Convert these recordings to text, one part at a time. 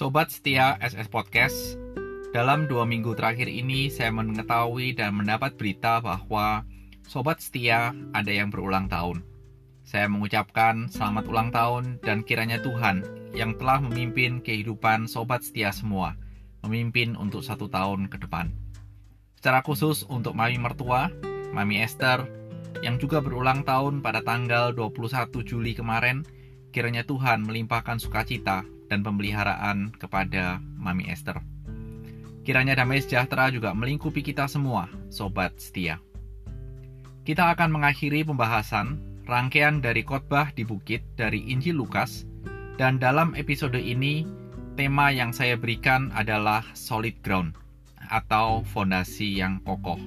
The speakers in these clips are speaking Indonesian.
Sobat setia SS Podcast, dalam dua minggu terakhir ini saya mengetahui dan mendapat berita bahwa Sobat setia ada yang berulang tahun. Saya mengucapkan selamat ulang tahun dan kiranya Tuhan yang telah memimpin kehidupan Sobat setia semua, memimpin untuk satu tahun ke depan. Secara khusus untuk Mami Mertua, Mami Esther, yang juga berulang tahun pada tanggal 21 Juli kemarin, kiranya Tuhan melimpahkan sukacita dan pemeliharaan kepada Mami Esther. Kiranya damai sejahtera juga melingkupi kita semua, sobat setia. Kita akan mengakhiri pembahasan rangkaian dari khotbah di bukit dari Injil Lukas dan dalam episode ini tema yang saya berikan adalah solid ground atau fondasi yang kokoh.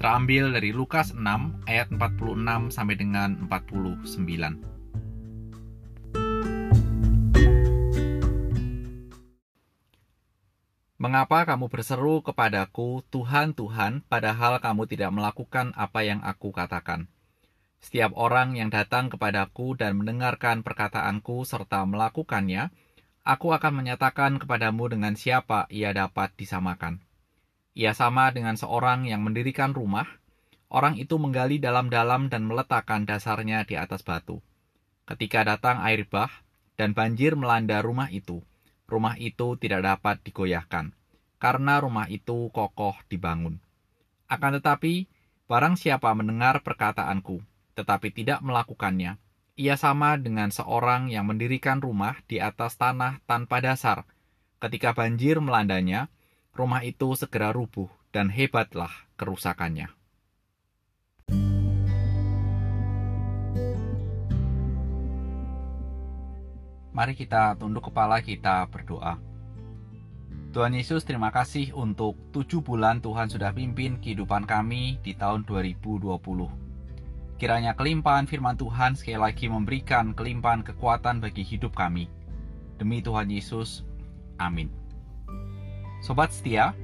Terambil dari Lukas 6 ayat 46 sampai dengan 49. Mengapa kamu berseru kepadaku, Tuhan, Tuhan, padahal kamu tidak melakukan apa yang aku katakan? Setiap orang yang datang kepadaku dan mendengarkan perkataanku serta melakukannya, aku akan menyatakan kepadamu dengan siapa ia dapat disamakan. Ia sama dengan seorang yang mendirikan rumah, orang itu menggali dalam-dalam dan meletakkan dasarnya di atas batu. Ketika datang air bah dan banjir melanda rumah itu, rumah itu tidak dapat digoyahkan, karena rumah itu kokoh dibangun. Akan tetapi, barang siapa mendengar perkataanku, tetapi tidak melakukannya, ia sama dengan seorang yang mendirikan rumah di atas tanah tanpa dasar. Ketika banjir melandanya, rumah itu segera rubuh dan hebatlah kerusakannya. Mari kita tunduk kepala kita berdoa. Tuhan Yesus terima kasih untuk tujuh bulan Tuhan sudah pimpin kehidupan kami di tahun 2020. Kiranya kelimpahan firman Tuhan sekali lagi memberikan kelimpahan kekuatan bagi hidup kami. Demi Tuhan Yesus, amin. Sobat setia,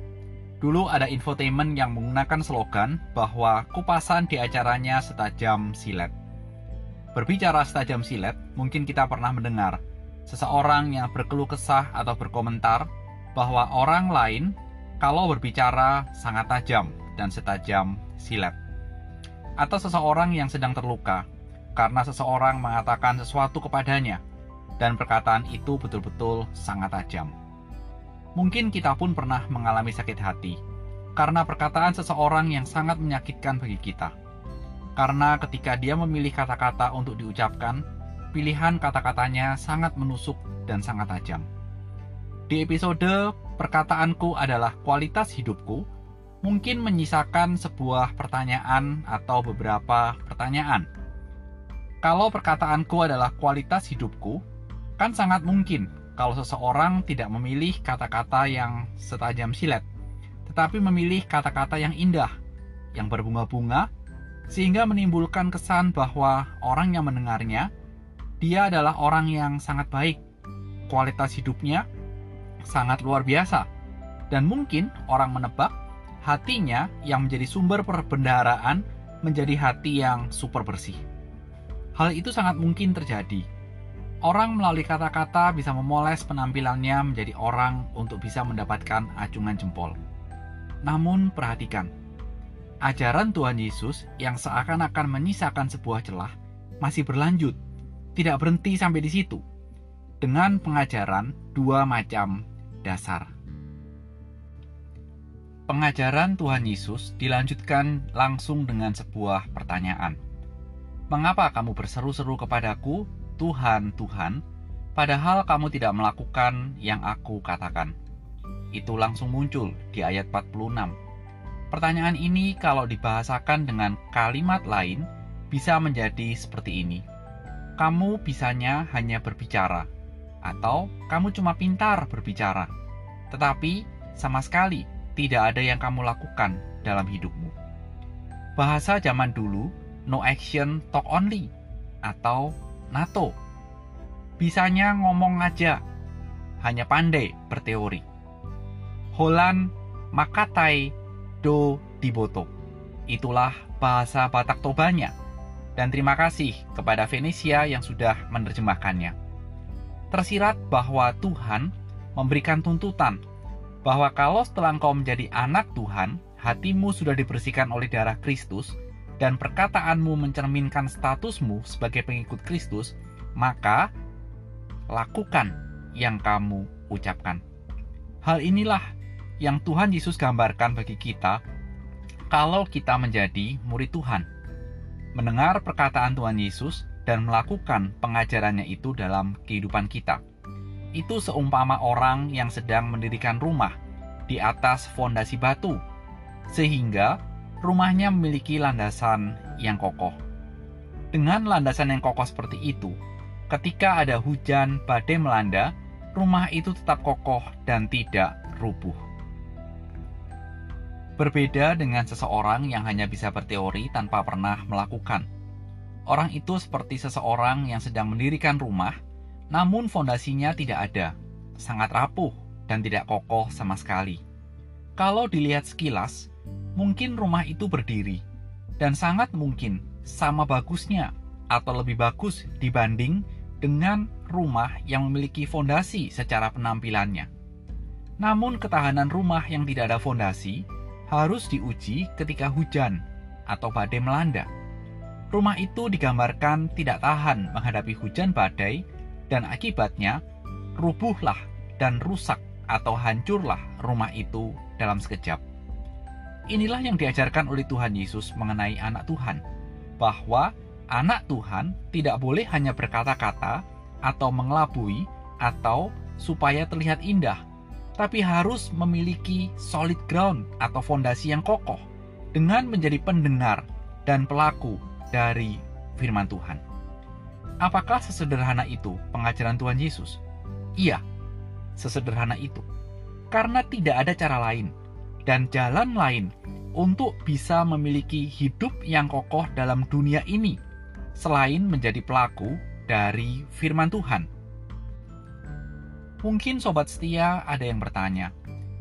dulu ada infotainment yang menggunakan slogan bahwa kupasan di acaranya setajam silet. Berbicara setajam silet, mungkin kita pernah mendengar – seseorang yang berkeluh kesah atau berkomentar bahwa orang lain kalau berbicara sangat tajam dan setajam silet. Atau seseorang yang sedang terluka karena seseorang mengatakan sesuatu kepadanya dan perkataan itu betul-betul sangat tajam. Mungkin kita pun pernah mengalami sakit hati karena perkataan seseorang yang sangat menyakitkan bagi kita. Karena ketika dia memilih kata-kata untuk diucapkan, pilihan kata-katanya sangat menusuk dan sangat tajam. Di episode perkataanku adalah kualitas hidupku, mungkin menyisakan sebuah pertanyaan atau beberapa pertanyaan. Kalau perkataanku adalah kualitas hidupku, kan sangat mungkin kalau seseorang tidak memilih kata-kata yang setajam silet, tetapi memilih kata-kata yang indah, yang berbunga-bunga, sehingga menimbulkan kesan bahwa orang yang mendengarnya dia adalah orang yang sangat baik. Kualitas hidupnya sangat luar biasa. Dan mungkin orang menebak hatinya yang menjadi sumber perbendaharaan menjadi hati yang super bersih. Hal itu sangat mungkin terjadi. Orang melalui kata-kata bisa memoles penampilannya menjadi orang untuk bisa mendapatkan acungan jempol. Namun perhatikan, ajaran Tuhan Yesus yang seakan-akan menyisakan sebuah celah masih berlanjut tidak berhenti sampai di situ dengan pengajaran dua macam dasar. Pengajaran Tuhan Yesus dilanjutkan langsung dengan sebuah pertanyaan. Mengapa kamu berseru-seru kepadaku, Tuhan, Tuhan, padahal kamu tidak melakukan yang aku katakan? Itu langsung muncul di ayat 46. Pertanyaan ini kalau dibahasakan dengan kalimat lain bisa menjadi seperti ini kamu bisanya hanya berbicara, atau kamu cuma pintar berbicara, tetapi sama sekali tidak ada yang kamu lakukan dalam hidupmu. Bahasa zaman dulu, no action talk only, atau NATO. Bisanya ngomong aja, hanya pandai berteori. Holan makatai do diboto. Itulah bahasa Batak Tobanya dan terima kasih kepada Venesia yang sudah menerjemahkannya. Tersirat bahwa Tuhan memberikan tuntutan bahwa kalau setelah engkau menjadi anak Tuhan, hatimu sudah dibersihkan oleh darah Kristus, dan perkataanmu mencerminkan statusmu sebagai pengikut Kristus, maka lakukan yang kamu ucapkan. Hal inilah yang Tuhan Yesus gambarkan bagi kita kalau kita menjadi murid Tuhan. Mendengar perkataan Tuhan Yesus dan melakukan pengajarannya itu dalam kehidupan kita. Itu seumpama orang yang sedang mendirikan rumah di atas fondasi batu, sehingga rumahnya memiliki landasan yang kokoh. Dengan landasan yang kokoh seperti itu, ketika ada hujan badai melanda, rumah itu tetap kokoh dan tidak rubuh. Berbeda dengan seseorang yang hanya bisa berteori tanpa pernah melakukan. Orang itu seperti seseorang yang sedang mendirikan rumah, namun fondasinya tidak ada, sangat rapuh dan tidak kokoh sama sekali. Kalau dilihat sekilas, mungkin rumah itu berdiri, dan sangat mungkin sama bagusnya atau lebih bagus dibanding dengan rumah yang memiliki fondasi secara penampilannya. Namun ketahanan rumah yang tidak ada fondasi harus diuji ketika hujan atau badai melanda. Rumah itu digambarkan tidak tahan menghadapi hujan badai dan akibatnya rubuhlah dan rusak atau hancurlah rumah itu dalam sekejap. Inilah yang diajarkan oleh Tuhan Yesus mengenai anak Tuhan, bahwa anak Tuhan tidak boleh hanya berkata-kata atau mengelabui atau supaya terlihat indah, tapi harus memiliki solid ground atau fondasi yang kokoh dengan menjadi pendengar dan pelaku dari firman Tuhan. Apakah sesederhana itu pengajaran Tuhan Yesus? Iya, sesederhana itu. Karena tidak ada cara lain dan jalan lain untuk bisa memiliki hidup yang kokoh dalam dunia ini selain menjadi pelaku dari firman Tuhan Mungkin sobat setia ada yang bertanya,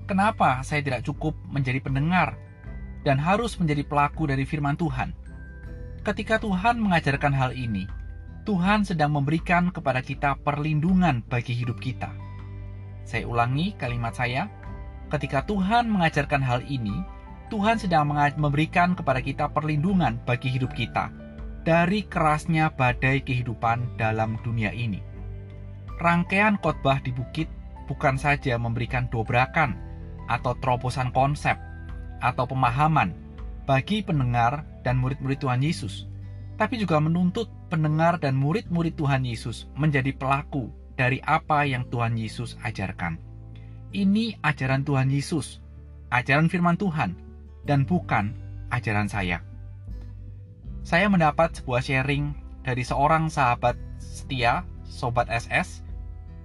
kenapa saya tidak cukup menjadi pendengar dan harus menjadi pelaku dari firman Tuhan? Ketika Tuhan mengajarkan hal ini, Tuhan sedang memberikan kepada kita perlindungan bagi hidup kita. Saya ulangi kalimat saya, ketika Tuhan mengajarkan hal ini, Tuhan sedang memberikan kepada kita perlindungan bagi hidup kita dari kerasnya badai kehidupan dalam dunia ini rangkaian khotbah di bukit bukan saja memberikan dobrakan atau terobosan konsep atau pemahaman bagi pendengar dan murid-murid Tuhan Yesus, tapi juga menuntut pendengar dan murid-murid Tuhan Yesus menjadi pelaku dari apa yang Tuhan Yesus ajarkan. Ini ajaran Tuhan Yesus, ajaran firman Tuhan, dan bukan ajaran saya. Saya mendapat sebuah sharing dari seorang sahabat setia, sobat SS,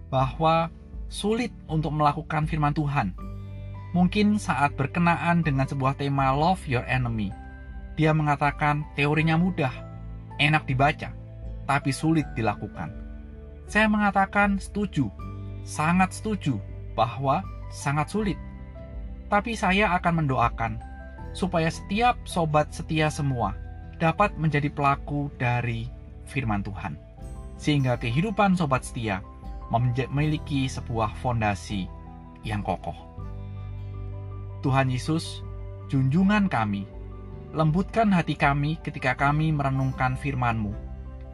bahwa sulit untuk melakukan firman Tuhan. Mungkin saat berkenaan dengan sebuah tema Love Your Enemy, dia mengatakan teorinya mudah, enak dibaca, tapi sulit dilakukan. Saya mengatakan setuju, sangat setuju bahwa sangat sulit. Tapi saya akan mendoakan supaya setiap sobat setia semua dapat menjadi pelaku dari firman Tuhan. Sehingga kehidupan sobat setia memiliki sebuah fondasi yang kokoh. Tuhan Yesus, junjungan kami, lembutkan hati kami ketika kami merenungkan firman-Mu,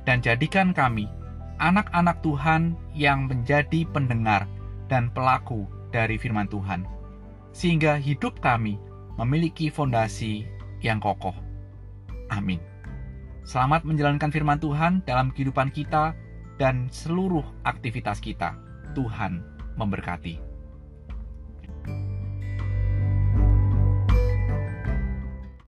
dan jadikan kami anak-anak Tuhan yang menjadi pendengar dan pelaku dari firman Tuhan, sehingga hidup kami memiliki fondasi yang kokoh. Amin. Selamat menjalankan firman Tuhan dalam kehidupan kita dan seluruh aktivitas kita. Tuhan memberkati.